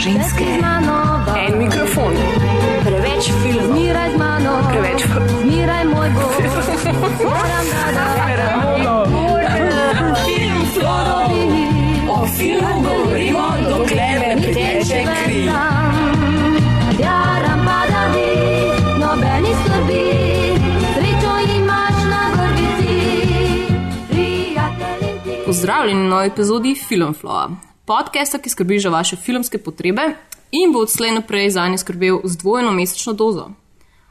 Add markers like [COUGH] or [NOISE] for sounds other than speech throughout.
ženske. En mikrofon. Preveč filmov. Zmiraj z mano, Preveč zmiraj moj bog. film flow. O filmu govorimo, dokler ne priteče kri. Jaram pada vi, nobeni skrbi, srečo imaš na ti. Pozdravljeni novi epizodi Filmflow, podcasta, ki skrbi za vaše filmske potrebe in bo odslej naprej za nje skrbel z dvojno mesečno dozo.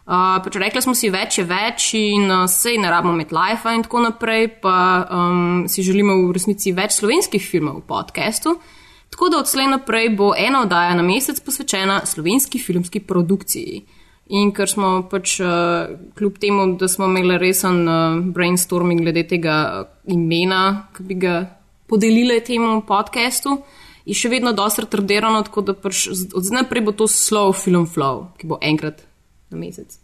Uh, pač rekli smo si, več je več in uh, sej ne rabimo imeti life in tako naprej, pa um, si želimo v resnici več slovenskih filmov v podkastu. Tako da odslej naprej bo ena oddaja na mesec posvečena slovenski filmski produkciji. In ker smo pač, uh, kljub temu, da smo imeli resen uh, brainstorming glede tega uh, imena, ki bi ga podelili temu podkastu, je še vedno dosti retardirano, tako da pač od zdaj naprej bo to slow film flow, ki bo enkrat na mesec.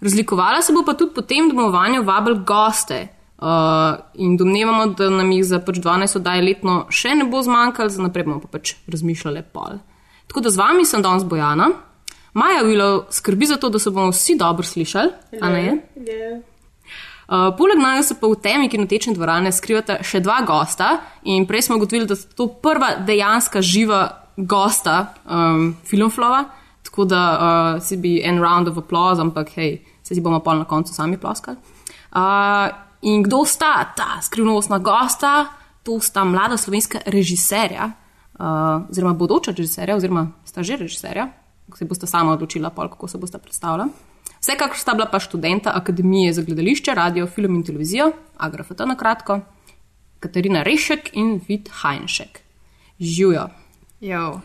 Razlikovala se bo pa tudi po tem, vanjo vabili goste. Uh, in domnevamo, da nam jih za pač 12 oddaj letno še ne bo zmanjkalo, za naprej bomo pa pač razmišljali pol. Tako da z vami sem danes Bojana. Maja Vilo skrbi za to, da se bomo vsi dobro slišali. a ne? Uh, poleg nas se pa v temi kinotečne dvorane skrivata še dva gosta, in prej smo ugotovili, da sta to prva dejanska živa gosta um, Filmflova, tako da uh, si bi en round of applause, ampak hej, se si bomo pol na koncu sami ploskali. Uh, in kdo sta ta skrivnostna gosta? To sta mlada slovenska režiserja, uh, oziroma bodoča režiserja, oziroma sta že režiserja, se boste sama odločila, pol, kako se boste predstavljala. Vsekakor sta bila pa študenta Akademije za gledališče, radio, film in televizijo, Agrafata na kratko, Katarina Rešek in Vid Hajnšek. Živijo. Jo.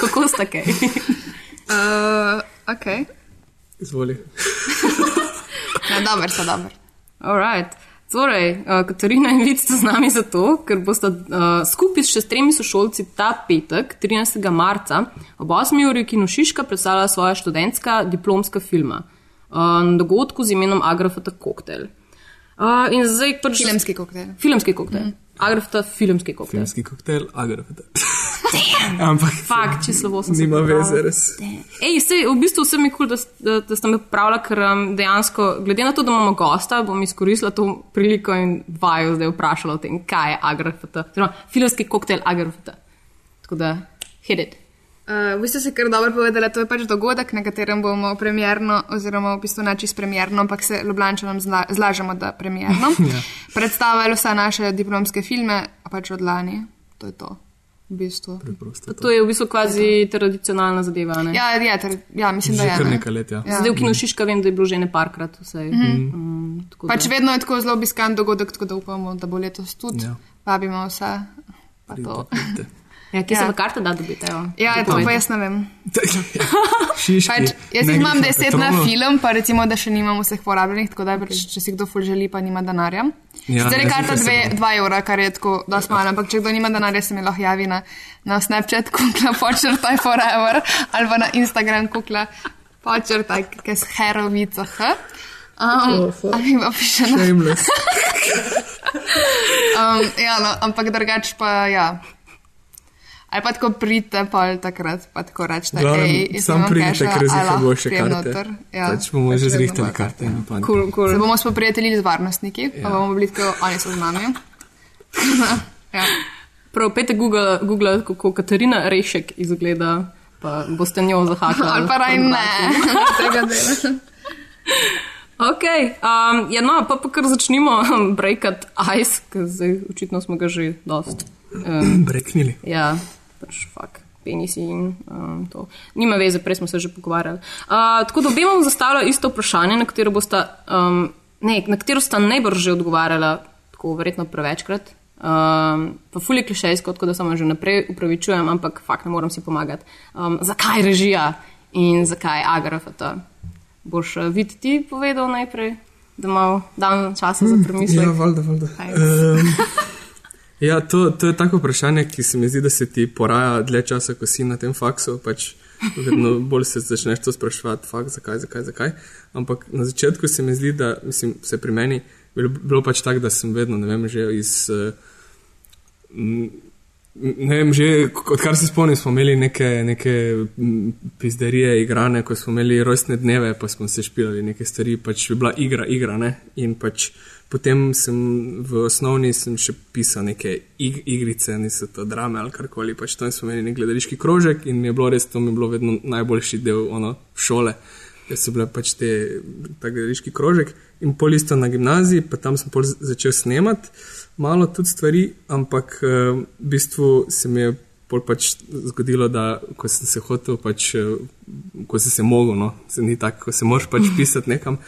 Kako sta kaj? [LAUGHS] Uh, ok. Izvoli. [LAUGHS] Ja, dober, so dober. Alright. Torej, uh, Katarina in Vid sta z nami zato, ker bosta uh, skupaj s še s tremi sošolci ta petek, 13. marca, ob 8. uri v Kinu Šiška predstavljala svoja študentska diplomska filma uh, na dogodku z imenom Agrafata Cocktail. Uh, in zdaj pač. Filmski koktejl. Filmski koktejl. Mm. Agrafata filmski koktejl. Filmski koktejl, agrafata. Ampak Fakt, če slovo sem se nima popravila. veze, res. Ej, sej, v bistvu vse mi je kul, cool, da, s- da, da ste me popravili, ker um, dejansko, glede na to, da imamo gosta, bom izkoristila to priliko in vaju zdaj vprašala o tem, kaj je agrafata. Oziroma, filmski koktejl agrafata. Tako da, hit it. Uh, vi ste se kar dobro povedali, to je pač dogodek, na katerem bomo premjerno, oziroma v bistvu ne čisto premjerno, ampak se Ljubljančanom zla, zlažemo, da premjerno. [LAUGHS] Predstavljali vse naše diplomske filme, pač od lani. To je to. V bistvu. Preprosto. To je v bistvu kvazi tradicionalna zadeva. Ne? Ja, je, ter, ja, mislim, Že da je. kar ne. nekaj let, ja. Ja. Zdaj v Kinu Šiška vem, da je bilo že ne parkrat. Vsej. Mm -hmm. um, tako da- Pač vedno je tako zelo obiskan dogodek, tako da upamo, da bo letos tudi. Ja. Vabimo vse. Pa Pridite, to. [LAUGHS] Ja, kje Ja. se pa karte da dobiti? evo? Ja, to pa jaz ne vem. [LAUGHS] Šiški. Pač, jaz jih imam deset na film, pa recimo, da še nimam vseh porabljenih, tako da pač, če si kdo ful želi, pa nima denarja. Ja, Zdaj je karta dve, dva evra, kar je tako dosti malo, ampak če kdo nima denarja, se mi lahko javi na, na Snapchat, [LAUGHS] kukla počrtaj forever, ali pa na Instagram, kukla počrtaj, kaj s herovico, h. Um, ali pa piše na. [LAUGHS] Um, ja, no, ampak drugač pa ja. Ali pa tako pridete, pa takrat, pa tako rečete, hej, jaz Sam pridite, ker a zjutraj lahko bo še karte. noter. Ja, Pač bomo pač že zrihtali karte. pa- Cool, cool. Se bomo spoprijateljili z varnostniki, ja. pa bomo bili tako, oni so z nami. [LAUGHS] ja. Prav, pejte Google, Google, kako Katarina Rešek izgleda, pa boste njo zahakali. Ali pa raj ne, tega dela. [LAUGHS] Ok, um, ja, no, pa, pa kar začnimo [LAUGHS] breakat ice, ker zdaj očitno smo ga že dost. [CLEARS THROAT] Um, Breknili. ja, pač fuk, penisi in um, to. Nima veze, prej smo se že pogovarjali. Uh, tako da obema bom zastavila isto vprašanje, na katero bosta, um, ne, na katero sta najbrž že odgovarjala, tako verjetno prevečkrat. Um, pa fulje klišejsko, tako da vam že naprej upravičujem, ampak fakt ne morem si pomagati. Um, zakaj režija in zakaj agrafata? Boš uh, vid ti povedal najprej, da malo dam časa za [LAUGHS] premislek? Ja, valjda, valjda. Um, [LAUGHS] ja, to, to je tako vprašanje, ki se mi zdi, da se ti poraja dlje časa, ko si na tem faksu. Pač vedno bolj se začneš to spraševati, fakt, zakaj, zakaj, zakaj. Ampak na začetku se mi zdi, da mislim, se pri meni bilo, bilo pač tako, da sem vedno, ne vem, že iz. Uh, Ne vem, že odkar se spomnim, smo imeli neke, neke pizderije, igrane, ko smo imeli rojstne dneve, pa smo se špilali neke stvari, pač je bila igra, igra. Ne? In pač potem sem v osnovni sem še pisal neke ig igrice, niso to drame ali karkoli. Pač tam smo imeli nek gledališki krožek in mi je bilo res, to mi je bilo vedno najboljši del ono, šole. Ker so bile pač te, ta gledališki krožek in pol isto na gimnaziji, pa tam sem pol začel snemati malo tudi stvari, ampak eh, v bistvu se mi je pol pač zgodilo, da ko sem se hotel, pač, eh, ko sem se mogel, no, se ni tako, ko se moraš pač [LAUGHS] pisati nekam,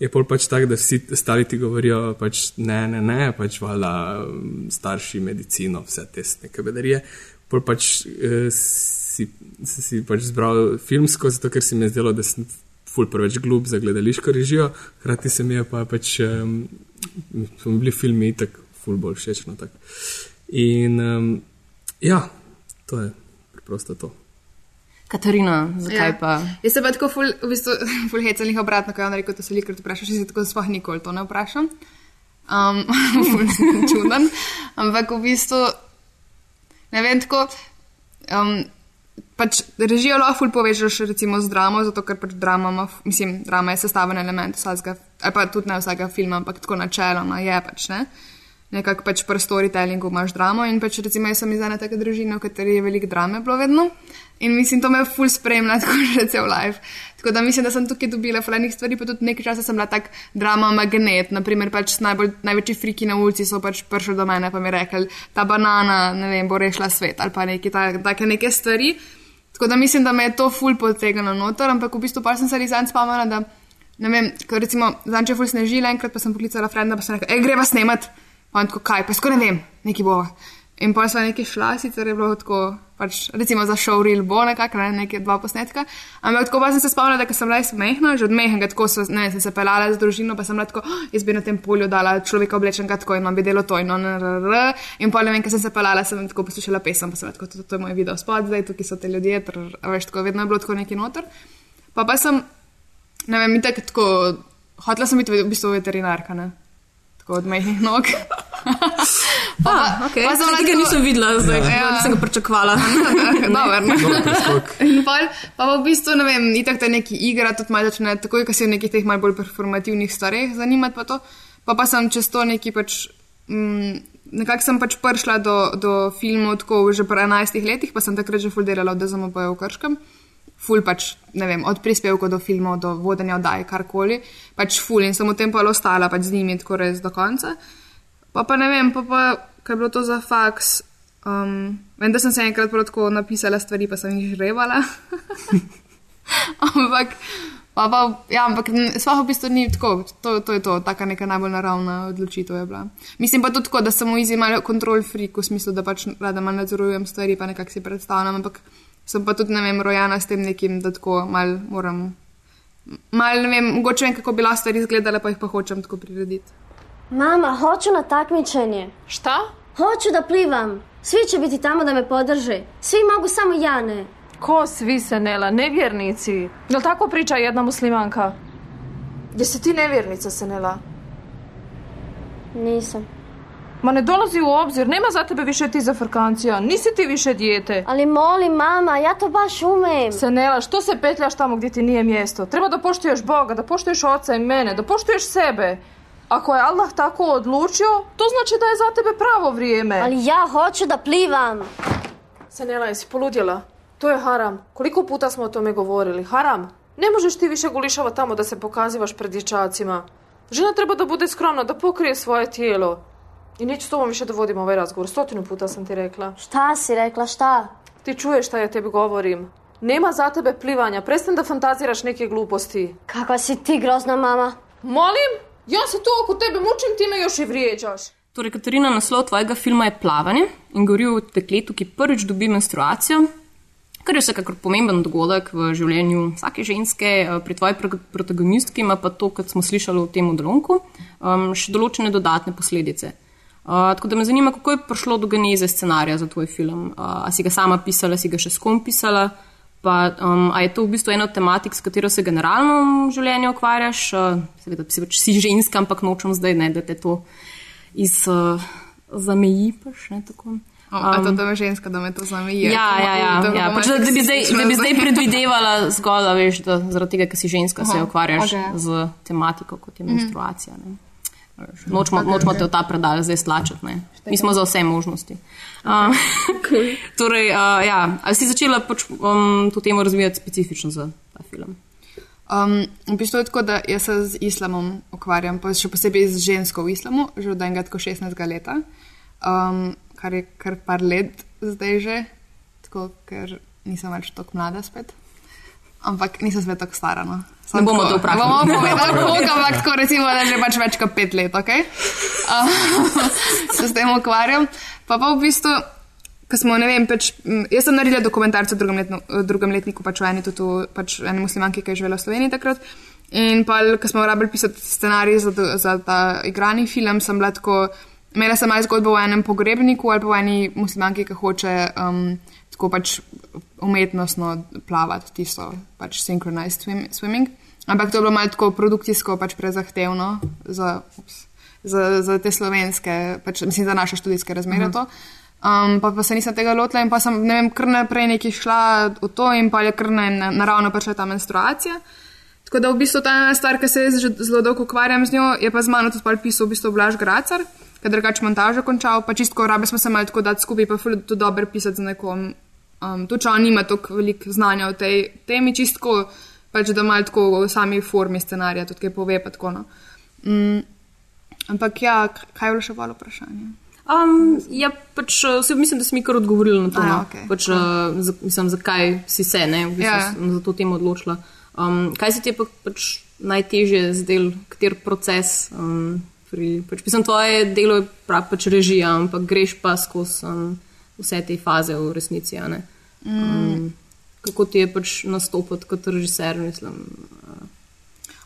je pol pač tako, da vsi ostali ti govorijo, pač ne, ne, ne, pač valjda mm, starši, medicino, vse te neke bedarije. Pol pač eh, si, si, si pač zbral filmsko, zato ker se mi je zdelo, da sem ful preveč glup za gledališko režijo, hkrati se mi je pa pač, um, so mi bili filmi itak ful bolj všeč. No, tak. In um, ja, to je preprosto to. Katarina, zakaj Ja. pa? Jaz se pa tako ful, v bistvu, [LAUGHS] ful hecelih obratno, ko je on rekel, to se veliko vprašaš, jaz se tako sploh nikoli to ne vprašam. Um, [LAUGHS] čuden. Ampak v bistvu, ne vem, tako, um, pač režijo lahko povežeš recimo z dramo, zato ker pač drama ima, mislim, drama je sestavljen element vsakega, ali pa tudi ne vsakega filma, ampak tako načeloma je pač, ne. Nekako pač pri storytellingu imaš dramo in pač recimo jaz sem iz ene take družine, v kateri je veliko drame bilo vedno. In mislim, to me je ful spremlja, [LAUGHS] tako že cel life. Tako da mislim, da sem tukaj dobila fajnih stvari, pa tudi nekaj časa sem bila tak drama magnet. Naprimer, pač najbolj, največji friki na ulici so pač prišli do mene, pa mi rekli, ta banana, ne vem, bo rešila svet ali pa neki ta, take neke stvari. Tako da mislim, da me je to ful potegnilo noter, ampak v bistvu pa sem se res zanj spomnila, da ne vem, ko recimo zanj če je ful snežila, enkrat pa sem poklicala frenda, pa sem rekla, ej, greva snemat. Pa tako, kaj, pa skoraj ne vem, neki bo. In pa smo neki šla, sicer je bilo tako, pač, recimo za show real bo nekako, ne, neke dva posnetka. Ampak tako pa sem se spomnila, da sem bila jaz mehna, že od mehna, tako so, ne, sem se pelala z družino, pa sem bila tako, "Oh, jaz bi na tem polju dala človeka oblečenega tako in on bi delo to in on, rr, in pa ne vem, ko sem se pelala, sem tako poslušala pesem, pa sem bila tako, to, to je moj video spod, zdaj tukaj so te ljudje, trr, veš, tako vedno je bilo tako neki noter. Pa pa sem, ne vem, itak tako, hotela sem biti v bistvu veterinarka, ne. Tako od mehnih nog. [LAUGHS] pa, Ah, okay. pa sem bila tega nisem videla, zdaj Ja. nisem ga pričakovala. [LAUGHS] Dober, no. Dober preskok. [LAUGHS] In pol, pa v bistvu, ne vem, itak te neki igra, tudi malo začne, takoj, ko si v nekih teh malo bolj performativnih stvareh zanimati pa to. Pa pa sem čez to neki pač, mm, nekako sem pač prišla do, do filmov tako že po 11 letih, pa sem takrat že ful delala od DZMP v Krškem. Ful pač, ne vem, od prispevkov do filmov, do vodenja oddaj, karkoli. Pač ful in sem v tem pa ostala pač z njimi tako res do konca. Pa pa ne vem, pa pa, kaj je bilo to za faks. Um, vem, da sem se enkrat tako napisala stvari, pa sem jih žrevala. [LAUGHS] ampak, pa pa, ja, ampak sploh v bistvu ni tako, to, to je to, taka neka najbolj naravna odločitev je bila. Mislim pa tudi tako, da sem v malo kontrol freak, v smislu, da pač rada malo nadzorujem stvari, pa nekako si predstavljam, ampak sem pa tudi, ne vem, rojena s tem nekim, da tako mal moram. Mal, ne vem, mogoče vem, kako bi lahko stvari izgledale, pa jih pa hočem tako prirediti. Mama, hoću na takmičenje. Šta? Hoću da plivam. Svi će biti tamo da me podrže. Svi mogu, samo ja ne. Ko svi se nela, nevjernici? Jel tako priča jedna muslimanka? Jesi ti nevjernica se nela? Nisam. Ma ne dolazi u obzir, nema za tebe više ti zafrkancija, nisi ti više dijete. Ali molim, mama, ja to baš umem. Senela, što se petljaš tamo gdje ti nije mjesto? Treba da poštuješ Boga, da poštuješ oca i mene, da poštuješ sebe. Ako je Allah tako odlučio, to znači da je za tebe pravo vrijeme. Ali ja hoću da plivam. Senela, jesi poludjela? To je haram. Koliko puta smo o tome govorili? Haram. Ne možeš ti više gulišava tamo da se pokazivaš pred dječacima. Žena treba da bude skromna, da pokrije svoje tijelo. I neću s tobom više da vodim ovaj razgovor. Stotinu puta sam ti rekla. Šta si rekla, šta? Ti čuješ šta ja tebi govorim. Nema za tebe plivanja. Prestani da fantaziraš neke gluposti. Kakva si ti grozna, mama. Molim? Ja se tu oko tebe mučim, ti me još i vrijeđaš. Torej, Katarina, naslov tvojega filma je Plavanje in govori o dekletu, ki prvič dobi menstruacijo, kar je vsekakor pomemben dogodek v življenju vsake ženske. Eh, Pri tvoji pro- protagonistki ima pa to, kot smo slišali v tem odlomku, um, še določene dodatne posledice. Uh, tako da me zanima, kako je prišlo do geneze scenarija za tvoj film. Uh, a si ga sama pisala, si ga še s kom pisala? Pa, um, a je to v bistvu ena od tematik, s katero se generalno v življenju ukvarjaš? Uh, seveda, si, pač, si ženska, ampak nočem zdaj, ne, da te to iz, uh, zameji. Pač, ne, tako. O, a to, da me ženska, da me to zameji. Ja, ja, ja. ja. Pač, da, da, bi zdaj, da bi zdaj predvidevala zgolj, da veš, da zaradi tega, ker si ženska, se Aha, ukvarjaš okej. z tematiko, kot je menstruacija. Ne. Nočemo, nočemo te v ta predal zdaj stlačiti. Ne. Mi smo za vse možnosti. Uh, [LAUGHS] torej, uh, ja, ali si začela pač, um, to temo razvijati specifično za ta film? Um, v bistvu je tako, da jaz se z islamom ukvarjam, pa še posebej z žensko v islamu, že od enega tako 16 leta, um, kar je kar par let zdaj že, tako, ker nisem več tako mlada spet. Ampak nisem spet tako stara. No. Ne bomo to vprašali. Bomo povedali, koliko, ampak tako recimo, da že pač več kot pet let, ok? [LAUGHS] Uh, [LAUGHS] se s tem ukvarjam. Pa pa v bistvu, ko smo, ne vem, pač, m, jaz sem naredila dokumentarce v drugem, letno, v drugem letniku, pač o eni, tudi, pač eni muslimanki, ki je živela v Sloveniji takrat. In pa, ko smo rabili pisati scenarij za, za ta igrani film, sem bila tako, imela sem malo zgodbo o enem pogrebniku ali pa o eni muslimanki, ki hoče um, tako pač umetnostno plavati, tisto pač synchronized swim, swimming. Ampak to je bilo malo tako produkcijsko pač prezahtevno za, ups, za, za te slovenske, pač, mislim, za naše študijske razmere. Uh -huh. Um, pa, pa se nisem tega lotila in pa sem ne vem, kar naprej neki šla v to in pa je kar na- naravno prišla ta menstruacija. Tako da v bistvu ta ena stvar, ki se jaz že zelo dolgo ukvarjam z njo, je pa z mano tudi pisal v bistvu Blaž Gracar, je drugače montažo končal, pa čistko rabe smo se malo tako dati skupaj, pa ful tudi dobro pisati z nekom. Um, tudi on nima toliko veliko znanja o tej temi, čistko, pač da malo tako v sami formi scenarija tudi kaj pove, tako no. Mm, ampak ja, kaj je bilo še bolj vprašanje? Um, ja, pač, uh, se, mislim, da si mi kar odgovorila na to. A, no. okej. pač, uh, za, mislim, zakaj si se ne, v bistvu, Ja. ja. za to temo odločila. Um, kaj se ti je pa, pač najtežje zdel, kater proces? Um, pri, pač, mislim, tvoje delo je prav pač režija, ampak greš pa skozi um, vse te faze v resnici. ne. Um, kako ti je pač nastopati kot režiser? Mislim,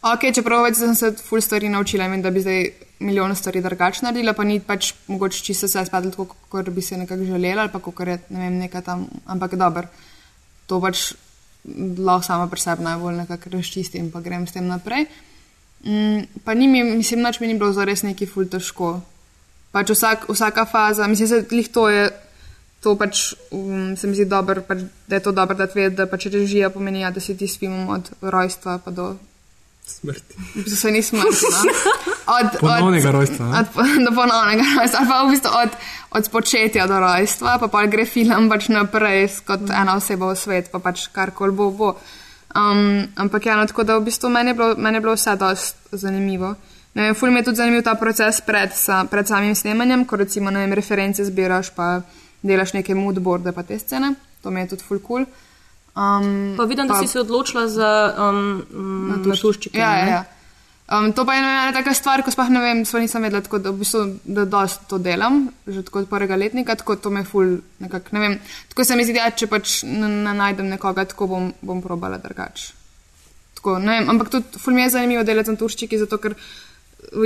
Ok, čeprav več sem se ful stvari naučila in da bi zdaj milijon stvari drugače naredila, pa ni pač mogoče čisto vse spadlo tako, kot bi se nekako želela ali pa kot je ne vem, nekaj tam, ampak dobro. To pač lahko sama pri sebi najbolj nekako razčistim in pa grem s tem naprej. Mm, pa ni mi, mislim, noč mi ni bilo zares neki ful težko. Pač vsak, vsaka faza, mislim, da lih to je. To pač um, se mi zdi dobro, pač, da je to dobro, da tvedi, da pač režija pomeni, ja, da si ti s filmom od rojstva pa do Smrti. v bistvu se ni smrti. No? Od, Ponovnega rojstva, ne? Od, do ponovnega rojstva, pa v bistvu od, od spočetja do rojstva, pa pa gre film pač naprej kot ena oseba v svet, pa pač karkoli bo. bo. Um, ampak ja, no, tako da v bistvu meni je bilo, meni je bilo vse dost zanimivo. Ne vem, ful mi je tudi zanimiv ta proces pred, sa, pred samim snemanjem, ko recimo vem, reference zbiraš, pa delaš neke moodboarde pa te scene. To mi je tudi ful cool. Um, pa vidim, da si se odločila za um, um, natuščike. Ja, ja, ja. Um, to pa je ena taka stvar, ko sploh ne vem, sploh nisem vedela, tako da v bistvu, da dosti to delam, že tako od prvega letnika, tako to me ful, nekako, ne vem, tako se mi zdi, da če pač ne, ne najdem nekoga, tako bom, bom probala drugače. Tako, ne vem, ampak tudi ful mi je zanimivo delati na turščiki, zato ker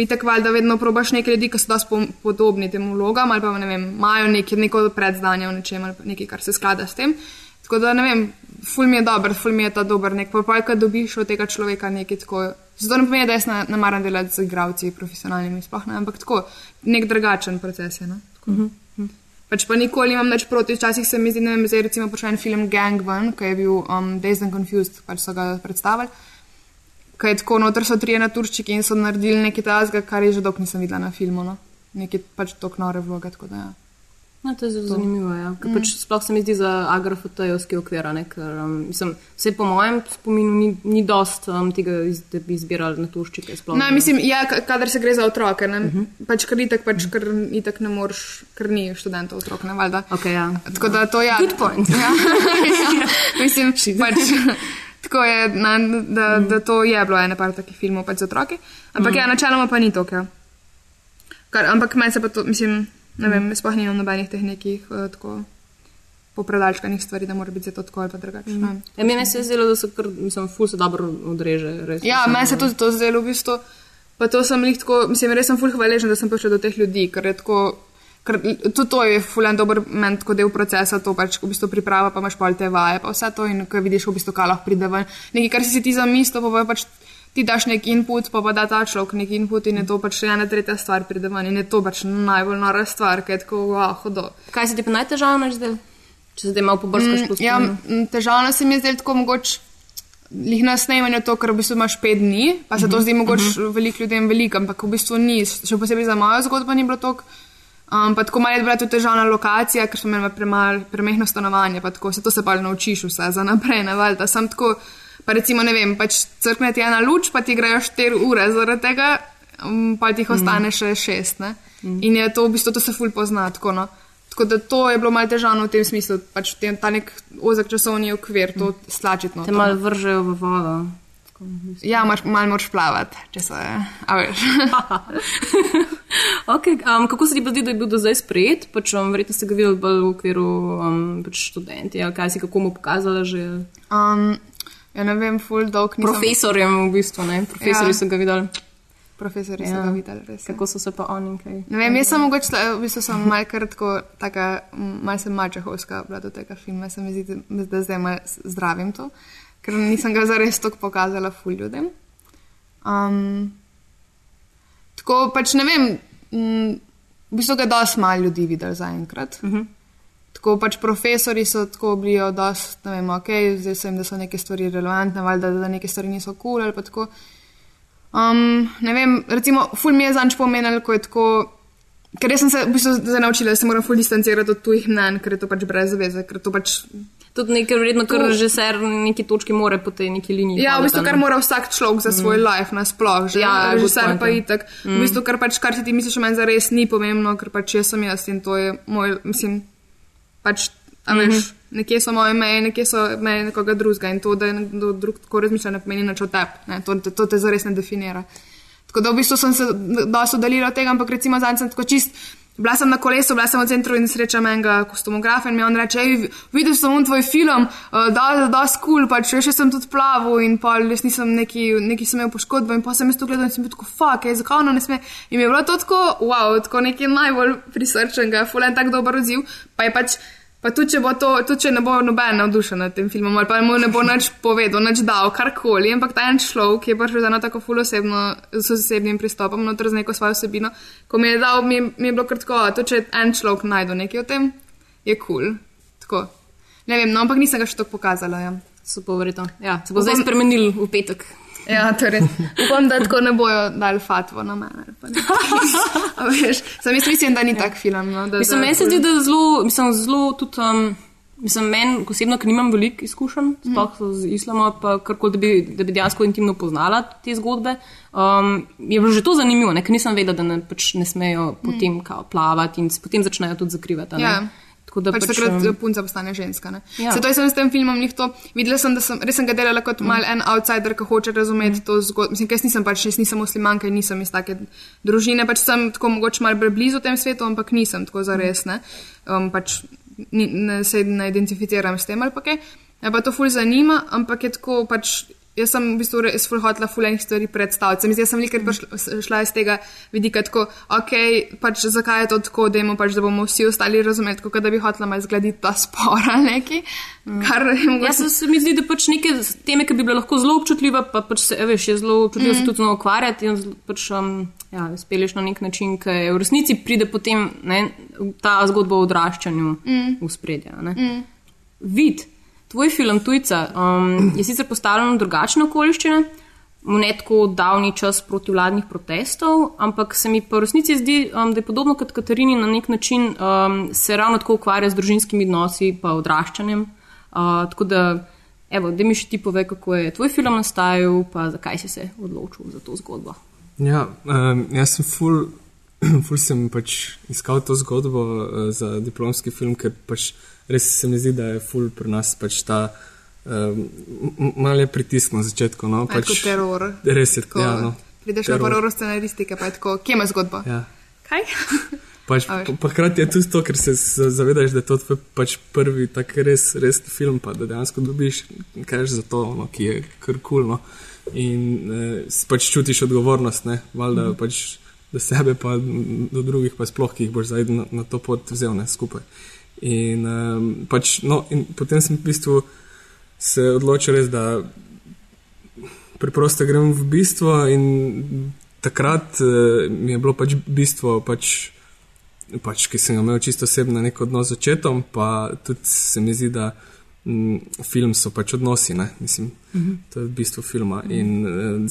itek valjda vedno probaš neke ljudi, ki so dosti po- podobni tem vlogam ali pa ne vem, imajo neki, neko predznanje o nečem ali nekaj, kar se sklada s tem. Tako da ne vem, ful mi je dober, ful mi je ta dober nek popaj, ko dobiš od tega človeka nekaj tako. Zato ne pomeni, da jaz ne, ne maram delati z igravci, profesionalnimi, sploh ne, ampak tako, nek drugačen proces je. No? Tako. Uh -huh. Pač pa nikoli nimam več proti, včasih se mi zdi, ne vem, zdaj recimo počel en film Gang One, ki je bil um, Dazed and Confused, pač so ga predstavili. Kaj je tako, noter so trije naturščiki in so naredili nekaj tazga, kar je že dolgo nisem videla na filmu. No? Nekaj pač tok nore vloge, tako da ja. Ja, to je zelo zanimivo. Ja. Mm. Pač sploh se mi zdi za agrofotojevski okvir, ne, ker um, mislim, vse po mojem spominu ni, ni dost um, tega, iz, da bi izbirali naturščike. Sploh, No, mislim, ja, kadar se gre za otroke, ne, uh -huh. pač kar itak, pač, ker itak ne moreš, ker ni študentov otrok, ne valjda. Okay, ja. Tako da to je. Good point. Ja, [LAUGHS] ja, mislim, pač, [LAUGHS] tako je, na, da, da to je bilo ene par takih filmov pač za otroke. Ampak mm. ja, načeloma pa ni to. Kar, ampak meni se pa to, mislim, ne vem, sploh nimam nobenih teh nekih uh, tako popredalčkanih stvari, da mora biti zdaj to tako ali pa drugače. Mm. Ja, meni se je zdelo, da so kar, mislim, ful se dobro odreže. Res, Ja, meni se tudi to zdelo v bistvu. Pa to sem jih tako, mislim, res sem ful hvaležen, da sem prišel do teh ljudi, ker je tako. Ker tudi to je fulen dober men, tako del procesa, to pač v bistvu priprava, pa imaš pol te vaje, pa vse to in ko vidiš v bistvu, kaj lahko pride ven. Nekaj, kar si si ti zamislil, pa pač ti daš nek input, pa pa da ta človek nek input in je to pač ena tretja stvar pride ven in je to pač najbolj nora stvar, ker je tako, wow, hodo. Kaj se ti pa najtežavno zdaj? Če se zdaj malo pobrskaš po Ja, spominu. m, težavno se mi je zdelo tako mogoče. Lih na snemanju to, ker v bistvu imaš pet dni, pa se to zdi mogoče uh -huh. veliko ljudem veliko, ampak v bistvu ni, še posebej za mojo zgodbo ni bilo tako. Um, pa tako malo je bila tudi težavna lokacija, ker smo imeli premal, premehno stanovanje, pa tako se to se pa naučiš vse za naprej, ne valjda. Sam tako, pa recimo ne vem, pač crkne ti ena luč, pa ti grejo 4 ure zaradi tega, um, pa ti jih ostane še 6, ne. In je to v bistvu, to se ful pozna, tako no. Tako da to je bilo malo težavno v tem smislu, pač v tem, ta nek ozek časovni okvir, to slačiti. No, Te malo vržejo v vodo. Ja, imaš, malo moraš plavati, če se, a veš. [LAUGHS] okay, um, kako se ti pa zdi, da je bil do zdaj sprejet? Pač, um, verjetno ste ga videli bolj v okviru um, pač študenti, ali kaj si kako mu pokazala že Um, ja, ne vem, full dog nisem. profesorjem v bistvu, ne? Profesorji Ja. so ga videli. Profesori Ja. so ga videli, res. je. Kako so se pa oni kaj? Ne vem, jaz sem mogoče, v bistvu sem malo kratko, taka, m, malo sem mačehovska bila do tega filma, se mi zdi, da- da zdaj malo zdravim to, ker nisem ga zares tako pokazala ful ljudem. Um, tako pač ne vem, m, v bistvu ga je dosti malo ljudi videl zaenkrat. Uh -huh. Tako pač profesori so tako bili ne vem, ok, zdaj sem, da so neke stvari relevantne, valjda, da neke stvari niso kul cool, ali pa tako. Um, ne vem, recimo, ful mi je zanč pomenil, ko je tako. Ker jaz sem se v bistvu zdaj naučila, da se moram ful distancirati od tujih mnen, ker je to pač brez veze, ker to pač. Tudi nekaj, verjetno, kar To- režiser na neki točki more po tej neki liniji. Ja, v bistvu, kar mora vsak človek za svoj mm. life nasploh, že Ja, režiser point, pa ja. itak. Mm. V bistvu, kar pač, kar si ti misliš, meni zares ni pomembno, ker pač jaz sem jaz in to je moj, mislim, pač, a veš, mm -hmm. nekje so moje meje, nekje so meje nekoga drugega in to, da je nekdo drug tako razmišlja, ne pomeni nič o tebi, ne, to, to, to te zares ne definira. Tako da v bistvu sem se dosto oddaljila od tega, ampak recimo zdaj sem tako čist. Bila sem na kolesu, bila sem v centru in srečam enega kostumografa in mi on reče, "Ej, videl sem un tvoj film, uh, da, da, skul, pač še sem tudi plaval in pa jaz nisem neki, neki sem imel poškodbo in pa sem jaz to gledal in sem bil tako, fuck, je, zakaj ono ne sme. In mi je bilo to tako, wow, tako nekaj najbolj prisrčenega, fulen tak dober odziv, pa je pač. Pa tudi če, bo to, tudi če ne bo noben navdušen nad tem filmom, ali pa mu ne bo nič povedal, nič dal, karkoli, ampak ta en človek, ki je prišel z eno tako fulosebno, s osebnim pristopom, noter z neko svojo vsebino, ko mi je dal, mi, je- mi je bilo kratko, to če en človek najde nekaj o tem, je kul. Cool. Tako. Ne vem, no, ampak nisem ga še tako pokazala. Ja. So pa verjetno. Ja, se bo zdaj spremenil v petek. Ja, torej, upam, da tako ne bojo dali fatvo na mene. Sam jaz mislim, da ni tak film. No, da, Mislim, da, meni se zdi, da je zelo, mislim, zelo tudi. Um, Mislim, meni osebno, ker nimam veliko izkušenj, sploh z islamom, pa karkoli, da bi, da bi dejansko intimno poznala te zgodbe, um, je bilo že to zanimivo, ne? ker nisem vedela, da ne, pač ne smejo potem kao, plavati in potem začnejo tudi zakrivati. a ne. Tako da pač pač, takrat um, punca postane ženska. Ne? Ja. Zato sem s tem filmom njih to videla, sem, da sem res sem ga delala kot mm. mal en outsider, ki hoče razumeti mm. to zgodbo. Mislim, jaz nisem pač, jaz nisem muslimanka in nisem iz take družine, pač sem tako mogoče mal blizu tem svetu, ampak nisem tako zares, ne. Um, pač ni, ne, se ne identificiram s tem ali pa kaj. Me pa to ful zanima, ampak je tako pač. Jaz sem v bistvu res ful hotla fulejnih stvari predstaviti. Se mi zdi, jaz sem velikrat prišla- šla iz tega vidika tako, ok, pač zakaj je to tako, dajmo pač, da bomo vsi ostali razumeli, kot da bi hotla malo zgladiti ta [LAUGHS] spor ali neki. Kar je Ja, mogoče. se, se mi zdi, da pač neke teme, ki bi bile lahko zelo občutljive, pa pač se, veš, je zelo občutljivo mm. se tudi ukvarjati in pač um, ja, speleš na nek način, ki je v resnici pride potem ne, ta zgodba o odraščanju mm. v spredje. Mm. Vid, tvoj film Tujca um, je sicer postavljen v drugačne okoliščine. V ne tako davni čas protivladnih protestov, ampak se mi pa v resnici zdi, um, da je podobno kot Katarini na nek način um, se ravno tako ukvarja z družinskimi odnosi in odraščanjem. Uh, tako da, evo, da mi še ti pove, kako je tvoj film nastajal, pa zakaj si se odločil za to zgodbo. Ja, um, jaz sem ful, [CLEARS THROAT] ful sem pač iskal to zgodbo uh, za diplomski film, ker pač res se mi zdi, da je ful pri nas pač ta um, malo je pritisk na začetku. No, Pač, kot teror. Res je, Tako, ja, no. Prideš na teror. scenaristike, pa je tako, kje ima zgodba? Ja. Kaj? [LAUGHS] Pač, pa, pa hkrati je tudi to, ker se zavedaš, da je to tvoj pač prvi tak res, res film, pa da dejansko dobiš kaj za to, no, ki je kar kulno. In eh, pač čutiš odgovornost, ne, valjda mm. pač do sebe, pa do drugih, pa sploh, ki jih boš zdaj na, na to pot vzel ne, skupaj. In, um, pač, no, in potem sem v bistvu se odločil res, da preprosto grem v bistvo in takrat uh, mi je bilo pač bistvo, pač, pač, ki sem ga imel čisto osebno nek odnos z očetom, pa tudi se mi zdi, da m, film so pač odnosi, ne? mislim, uh -huh. to je bistvo filma in uh,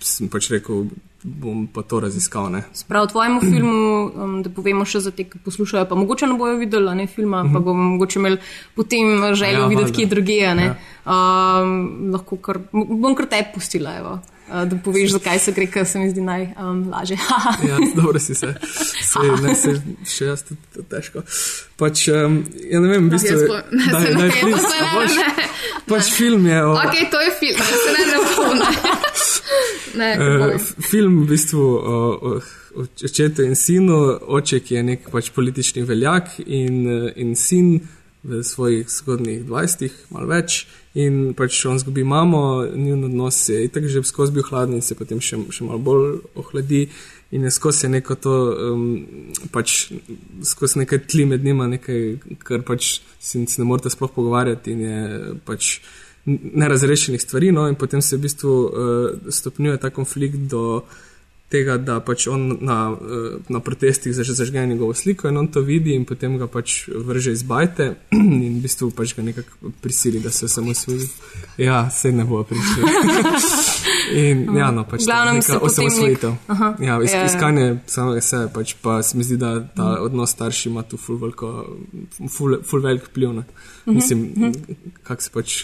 sem pač rekel, bom pa to raziskal. Ne? Prav v tvojem filmu, um, da povemo še za te, ki poslušajo, pa mogoče ne bojo videli ne, filma, pa bomo mogoče imeli potem željo Ja, videti, valjda. kje druge. Ja. Um, lahko kar, bom kar te pustila, evo, uh, da poveš, zakaj se gre, ker se mi zdi najlažje. Um, [LAUGHS] Ja, dobro si se. Sej, [LAUGHS] ne, se še jaz tudi to težko. Pač, um, ja ne vem, v bistvu, jaz bo- ne, [LAUGHS] daj, ne, daj, jaz please, se ne, a boš? ne. Pač film je o, Ok, to je film, da se ne ne opune. Ne, f- film v bistvu o, o, očetu in sinu, oče, ki je nek pač politični veljak in, eh, in sin v svojih zgodnih 20, malo več. In pač on zgubi mamo, njun odnos je itak že skozi bil hladen in se potem še, še malo bolj ohladi. In je skozi je neko to, um, pač skozi nekaj tli med njima, nekaj, kar pač si, ne morete sploh pogovarjati in je pač nerazrešenih stvari. No, in potem se v bistvu uh, stopnjuje ta konflikt do tega, da pač on na, eh, na protestih zaž, zažge njegovo sliko in on to vidi in potem ga pač vrže iz bajte [CLEARS THROAT] in v bistvu pač ga nekako prisili, da se samo svoji. Ja, se ne bo prišli. [LAUGHS] in ja, no, pač glavnem neka potem nek- osamosvojitev. Ja, is, ja, ja. iskanje samega sebe, pač pa se mi zdi, da ta odnos starši ima tu ful, veliko, ful, ful velik vpliv. Ne? Mislim, kako se pač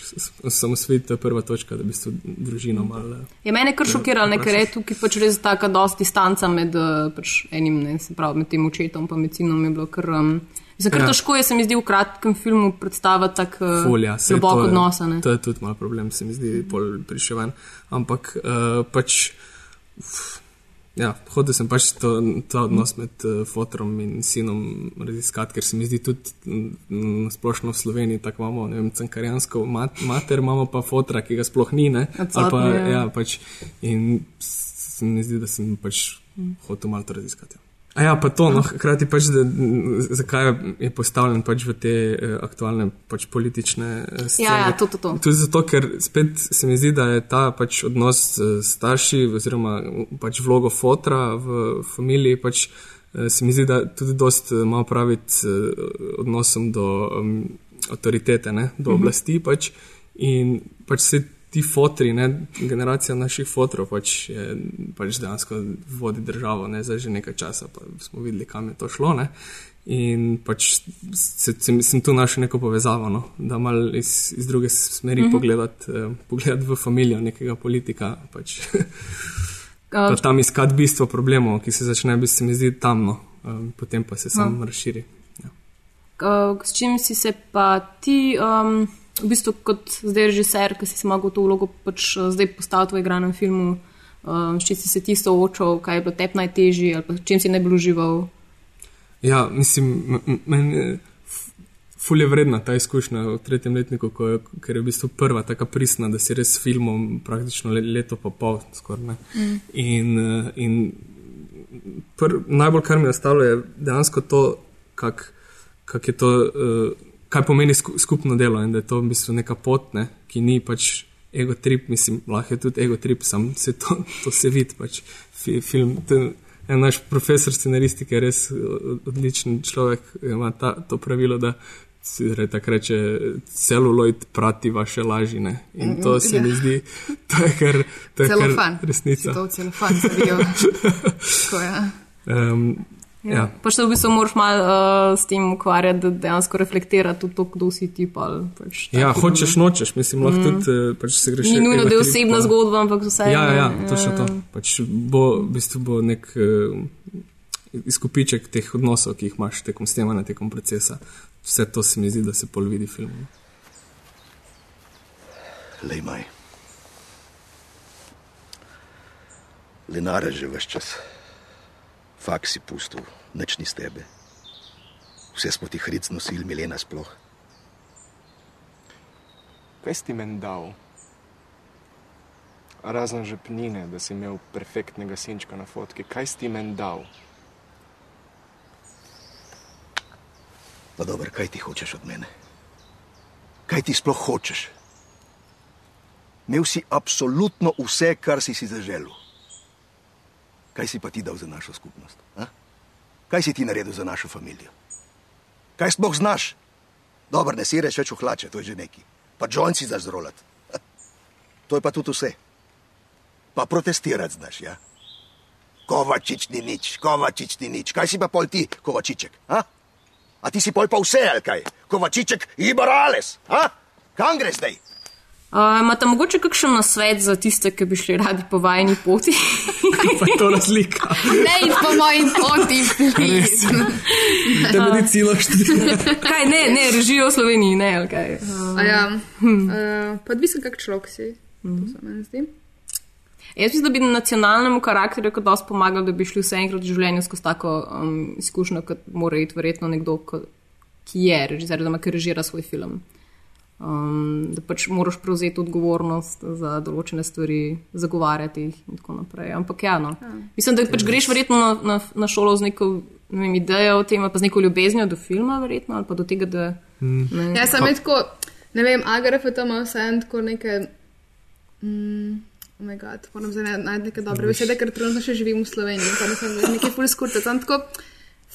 osamosvojiti, to je prva točka, da bi se družino malo. Je mene kar šokiralo, ne, ker je tukaj pač res taka dosti distanca med uh, pač enim, ne, se pravi, med tem očetom in med sinom je bilo kar. Um, Mislim, kar Ja. težko je, se mi zdi, v kratkem filmu predstaviti tak uh, Folja, saj globok to je- odnos. a ne. To je tudi malo problem, se mi zdi, pol prišel ven. Ampak uh, pač. uf, Ja, hodil sem pač to, ta odnos med uh, fotorom in sinom raziskati, ker se mi zdi tudi mm, na splošno v Sloveniji tako imamo, ne vem, cankarjansko mat, mater, imamo pa fotra, ki ga sploh ni, ne? Ali pa, ja. ja, pač, in se mi zdi, da sem pač hotel malo to raziskati. ja. A ja, pa to, no, hkrati pač, da, zakaj je postavljen pač v te eh, aktualne pač politične eh, scene. Ja, ja, to, to, to. Tudi zato, ker spet se mi zdi, da je ta pač odnos s starši oziroma pač vlogo fotra v familiji pač eh, se mi zdi, da tudi dost eh, ima praviti s eh, odnosom do um, avtoritete, ne, do oblasti pač in pač se ti fotri, ne, generacija naših fotrov pač, je, pač dejansko vodi državo, ne, zdaj že nekaj časa, pa smo videli, kam je to šlo, ne. In pač se, se, sem tu našel neko povezavo, no? da malo iz, iz druge smeri mm -hmm. pogledati eh, pogledat v družino nekega politika. Pač. [LAUGHS] Pa tam iskati bistvo problemov, ki se začne, bi se mi zdi tamno, um, potem pa se sam no. razširi. Ja. Uh, s čim si se pa ti, um, v bistvu kot zdaj režiser, ki si se mogel v to vlogo pač uh, zdaj postaviti v igranem filmu, um, s čim si se ti soočal, kaj je bilo tep najtežje ali pa s čim si najbolj užival? Ja, mislim, meni je ful je vredna ta izkušnja v tretjem letniku, ko je, ker je v bistvu prva taka pristna, da si res s filmom praktično le, leto pa pol skoraj. ne. In, eh, in pr, najbolj, kar mi je ostalo, je dejansko to, kak, kak je to, uh, kaj pomeni sku, skupno delo in da je to v bistvu neka pot, ne, ki ni pač ego trip, mislim, lahko je tudi ego trip, sam se to, to se vidi pač fi, film. To, En naš profesor scenaristike je res odličen človek, ima ta, to pravilo, da se tako reče, celuloid prati vaše lažine. In to se mi zdi, to je kar, to je Celofan. kar resnica. to v celofan zavijal. [LAUGHS] Tako je. Um, ja. Pa še v bistvu moraš malo uh, s tem ukvarjati, da dejansko reflektira tudi to, kdo si ti. Pa, pač, ja, hočeš, drugi. nočeš, mislim, lahko mm. tudi eh, pač se greš. Ni nujno, da je osebna zgodba, ampak vse. Ja, ja, ja, točno to. Pač bo, v bistvu bo nek uh, izkupiček teh odnosov, ki jih imaš tekom snemanja, tekom procesa. Vse to se mi zdi, da se pol vidi v filmu. Lej maj. Linare že vse čas. Faks si pustil, nič ni z tebe. Vse smo ti hric nosili, Milena sploh. Kaj si ti meni dal? Razen žepnine, da si imel perfektnega sinčka na fotki. Kaj si ti meni dal? Pa dobro, kaj ti hočeš od mene? Kaj ti sploh hočeš? Imel si absolutno vse, kar si si zaželel. Kaj si pa ti dal za našo skupnost? A? Kaj si ti naredil za našo družino? Kaj sploh znaš? Dobro, ne si reč več v hlače, to je že neki. Pa džonci znaš zrolat. To je pa tudi vse. Pa protestirati znaš, ja? Kovačič ni nič, Kovačič ni nič. Kaj si pa pol ti, Kovačiček? A, a ti si pol pa vse, ali kaj? Kovačiček, Iberales, a? Kam greš zdaj? Uh, Imate mogoče kakšen nasvet za tiste, ki bi šli radi po vajni poti? [LAUGHS] Pa je to razlika. Ne, po mojim poti. [LAUGHS] Da medicino študira. [LAUGHS] kaj, ne, ne, režijo v Sloveniji, ne, ali kaj. Uh, A ja, uh, pa odvisen kak človek si. To se meni zdi. jaz mislim, da bi nacionalnemu karakterju kot dosti pomagal, da bi šli vse enkrat v življenju skozi tako um, izkušnjo, kot mora iti verjetno nekdo, ki je režiser, oziroma ki režira svoj film. Um, da pač moraš prevzeti odgovornost za določene stvari, zagovarjati jih in tako naprej. Ampak ja, no. Mislim, da pač greš verjetno na, na, na šolo z neko ne vem, idejo o tem, pa z neko ljubeznijo do filma, verjetno, ali pa do tega, da. Ne, Ja, sem je tako, ne vem, Agraf je tam vse en tako neke. Mm, oh bog, moram zdaj najti neke dobre besede, ker trenutno še živim v Sloveniji, pa ne sem več nekaj full skurte. Tam tako,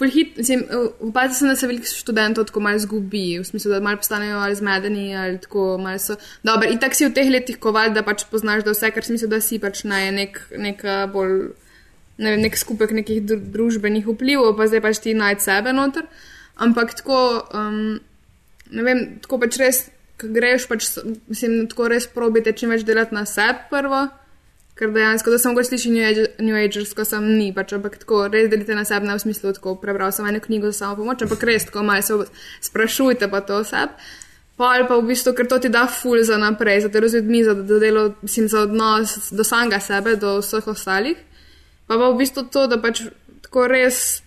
hit, mislim, upati sem, da se veliko študentov tako malo zgubi, v smislu, da malo postanejo ali zmedeni ali tako malo so. Dobro, in tako si v teh letih koval, da pač poznaš, da vse, kar si mislil, da si pač naj nek, neka bolj. Ne vem, nek skupek nekih dru družbenih vplivov, pa zdaj pač ti najti sebe noter. Ampak tako, um, ne vem, tako pač res, ko greš, pač, mislim, tako res probite čim več delati na sebi prvo, ker dejansko, da sem mogoče slišal New, Age, New Agersko, sem ni, pač, ampak tako res delite na sebi, ne v smislu, tako prebral sem eno knjigo za samo pomoč, ampak res tako malo se sprašujte pa to o sebi. Pa ali pa v bistvu, ker to ti da ful za naprej, za delo z ljudmi, za, za delo, mislim, za odnos do samega sebe, do vseh ostalih. Pa pa v bistvu to, da pač tako res,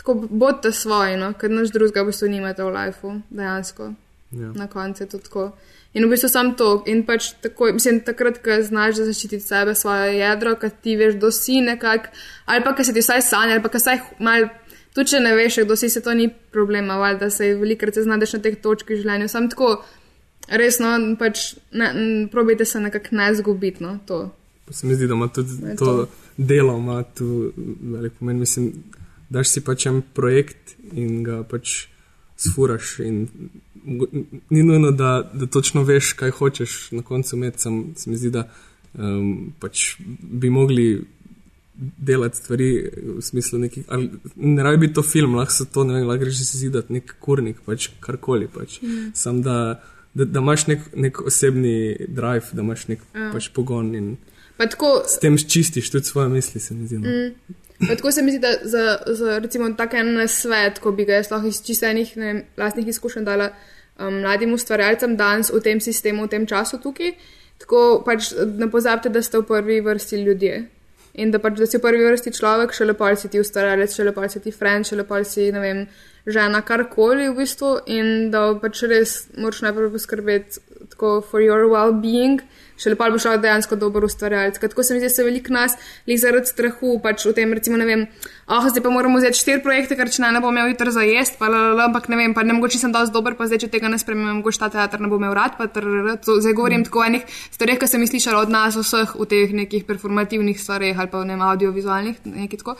tako bodite svoji, no, ker nič drugega v bistvu nimate v lifeu, dejansko. Ja. Na koncu je to tako. In v bistvu sam to. In pač tako, mislim, takrat, ko znaš zaščititi sebe, svoje jedro, ko ti veš, kdo si nekako, ali pa, ko se ti vsaj sanja, ali pa, ko vsaj mal. Tudi, če ne veš, kdo si, se to ni problema, ali da se velikrat znajdeš na teh točkah v življenju. Sam tako, resno, pač ne, m, probajte se nekako ne zgubiti, no, to. Se mi zdi, da ima tudi to to. delo, ima tu velik pomen. Mislim, daš si pač en projekt in ga pač sfuraš. In ni nujno, da, da točno veš, kaj hočeš na koncu imeti. Sam se mi zdi, da um, pač bi mogli delati stvari v smislu nekih. ali Ne rabi biti to film, lahko so to, ne vem, lahko greš si zidati nek kurnik, pač karkoli. Pač. Mm. Sam da, da, da imaš nek, nek osebni drive, da imaš nek Ja. pač pogon in Pa tako, s tem čistiš tudi svoje misli, se mi zdi. No. Mm. Pa tako se mi zdi, da za, za recimo tak en svet, ko bi ga jaz lahko iz čistenih ne, vem, lastnih izkušenj dala um, mladim ustvarjalcem danes v tem sistemu, v tem času tukaj, tako pač ne pozabite, da ste v prvi vrsti ljudje. In da pač, da si v prvi vrsti človek, še lepo si ti ustvarjalec, še lepo si ti friend, še lepo si, ne vem, žena, karkoli v bistvu. In da pač res moraš najprej poskrbeti tako for your well-being, še lepo boš lahko dejansko dober ustvarjalec. Tako se mi zdi, da se veliko nas jih zaradi strahu, pač v tem, recimo, ne vem, ah, zdaj pa moramo vzeti štiri projekte, ker če ne, ne bom imel jutri za jesti, pa lalala, ampak ne vem, pa ne mogoče sem dosti dober, pa zdaj, če tega ne spremem, mogoče ta teater ne bo imel rad, pa trrr, to, zdaj govorim mm. tako o enih stvareh, ki sem jih slišala od nas vseh v teh nekih performativnih stvareh ali pa v ne vem, audiovizualnih, nekaj tako.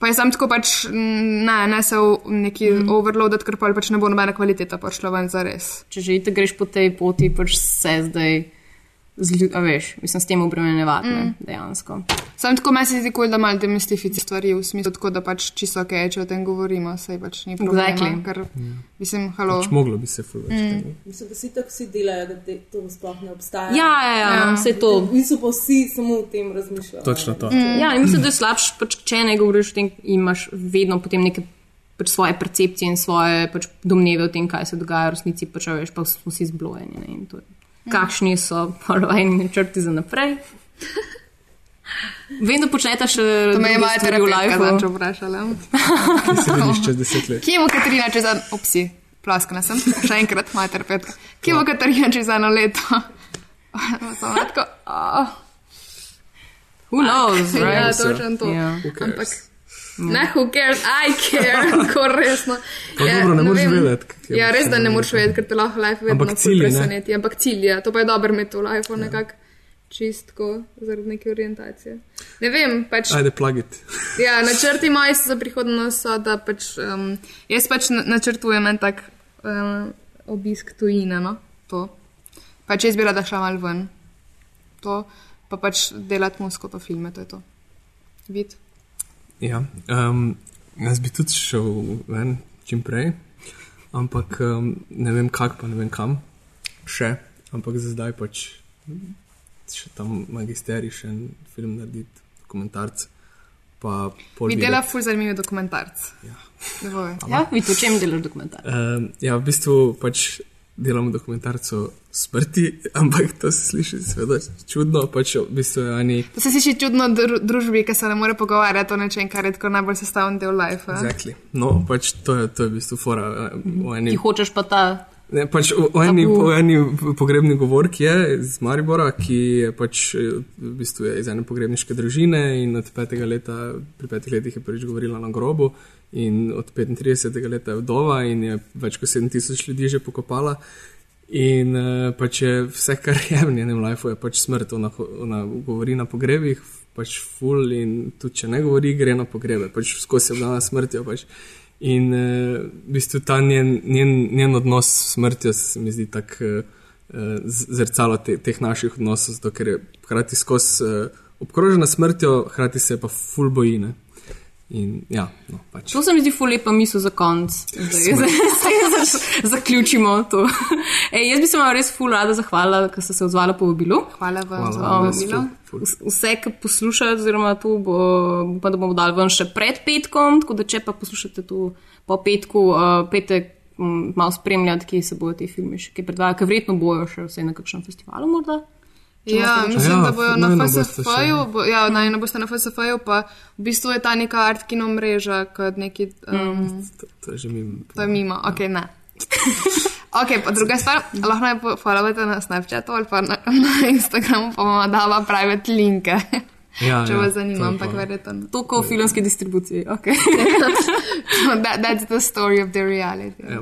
Pa je sam tako pač, mm, ne, ne se v neki mm. overloadati, ker pa pač ne bo nobena kvaliteta prišla ven za res. Če že greš po tej poti, pač se zdaj, z, lju- a veš, mislim, s tem obremenjevati, mm. dejansko. Sam tako meni se zdi, cool, da malo demistificiraš stvari v smislu, tako da pač čisto ok, če o tem govorimo, sej pač ni problema. Exactly. Ker, mislim, halo. Pač moglo bi se ful več. Mm. Mislim, da vsi tako vsi delajo, da te, to sploh ne obstaja. Ja, ja, ja, ja. vse to. Niso pa vsi samo o tem razmišljali. Točno to. Mm. Ja, in mislim, da je [CLEARS THROAT] slabše, pač, če ne govoriš o tem, imaš vedno potem neke pač svoje percepcije in svoje pač, domneve o tem, kaj se dogaja v resnici, pač veš, pa smo vsi zblojeni. Ne, in to je. Kakšni so vajni načrti za naprej? Vem, da počnete še To me je stvari v lifeu. zadnjič vprašala. Kje se vidiš čez deset let? Kje bo Katarina čez eno, opsi, plaskana sem, še enkrat moja terapeutka. Kje bo Katarina čez eno leto? Samo tako, oh, Who knows, ja, right? točno to. Ja. Cares? Ampak, Ne, who cares, I care, [LAUGHS] tako resno. Pa dobro, ne moreš vem. vedeti, Ja, res, da ne moreš vedeti, ker te lahko life vedno ne? preseneti. Ampak cilj je, to pa je dobro imeti v life, nekako čistko, zaradi neke orientacije. Ne vem, pač. Ajde, plagit. [LAUGHS] Ja, načrti moji za prihodnost so, da pač um, jaz pač na- načrtujem en tak um, obisk tujine, no, to. Pač jaz bi rada šla mal ven, to, pa pač delati musko, pa filme, to je to. Vid. Ja, um, jaz bi tudi šel ven čim prej, ampak um, ne vem kak, pa ne vem kam, še, ampak za zdaj pač še tam magisterij, še en film narediti, dokumentarc. Pa pol videti. dela ful zanimiv dokumentarc. Ja. Ja, vi to čem delaš dokumentar? Um, ja, v bistvu pač delamo dokumentarc o smrti, [LAUGHS] ampak to se sliši seveda čudno, pač v bistvu je ani. To se sliši čudno dru družbi, ki se ne more pogovarjati o nečem, kar je tako najbolj sestavni del life. Exactly. No, pač to je, to je v bistvu fora. eh, Ti hočeš pa ta. Ne, pač v, v, eni, v eni pogrebni govorki je iz Maribora, ki je pač eh, v bistvu je iz ene pogrebniške družine in od petega leta, pri petih letih je prvič govorila na grobu in od 35. leta je vdova in je več kot 7000 ljudi že pokopala. In uh, pač je vse, kar je v njenem lifeu, je pač smrt. Ona, ona govori na pogrebih, pač full in tudi če ne govori, gre na pogrebe, pač skozi je bila na smrtjo. Pač. In uh, v bistvu ta njen, njen, njen odnos s smrtjo se mi zdi tako uh, zrcalo te, teh naših odnosov, zato ker je hkrati skozi uh, obkrožena smrtjo, hkrati se pa ful bojine. In ja, no, pač. To se mi zdi ful lepa misel za konc. Zdaj, zdaj, zdaj zaključimo to. [LAUGHS] Ej, jaz bi se vam res ful rada zahvalila, ker ste se odzvala po vabilu. Hvala vam za ful. Vse, ki poslušate, oziroma to bo, upam, da bomo dali ven še pred petkom, tako da če pa poslušate to po petku, uh, petek um, malo spremljati, kje se bojo te filme še kaj predvajali, ker verjetno bojo še vse na kakšnem festivalu morda. Ja, mislim, Ja, da bojo na FSF-ju, bo, ja, najno boste na FSF-ju, pa v bistvu je ta neka art kino mreža, kot neki, um, To, to je že mi. to je mimo, ok, ne. [LAUGHS] Ok, pa druga stvar, lahko naj followate na Snapchatu ali pa na, [LAUGHS] na Instagramu, pa bomo dala private linke, [LAUGHS] Ja, če ja, vas zanima, ampak pa- verjetno. To kot v filmski distribuciji. Okay. that, that's the story of the reality. Ja,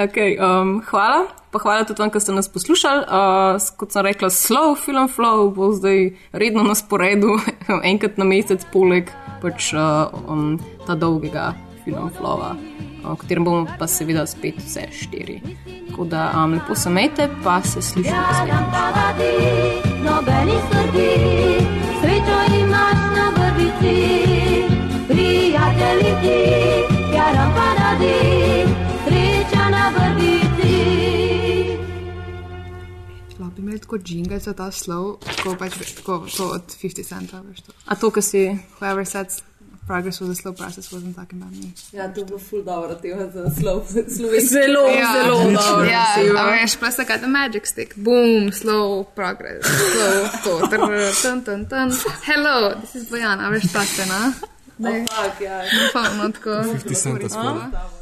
Okay, um, hvala, pa hvala tudi vam, ker ste nas poslušali. Uh, kot sem rekla, slow film flow bo zdaj redno na sporedu, [LAUGHS] enkrat na mesec, poleg pač, uh, um, ta dolgega film flowa, o katerem bomo pa seveda spet vse štiri. Tako da um, lepo se mejte, pa se slišimo naslednjič. paradi, nobenih skrbi, srečo imaš na vrbici, prijatelji ti, sreča na vrbici. Lahko bi imeli tako jingle za ta slov, tako pač tako, to od 50 centov. A to, kar si. Whoever says progress was a slow process wasn't talking about me. Ja, to bo ful dobro tema za slov, [LAUGHS] slovenski. Zelo, Ja, zelo dobro. Ja, a veš, plus I got the magic stick. Boom, slow progress. Slow, to, trr, tan, tan, tan. Hello, this is Bojana, a veš, ta scena. Oh, fuck, ja. Pa, no, tako. 50 cent spod. Stavo.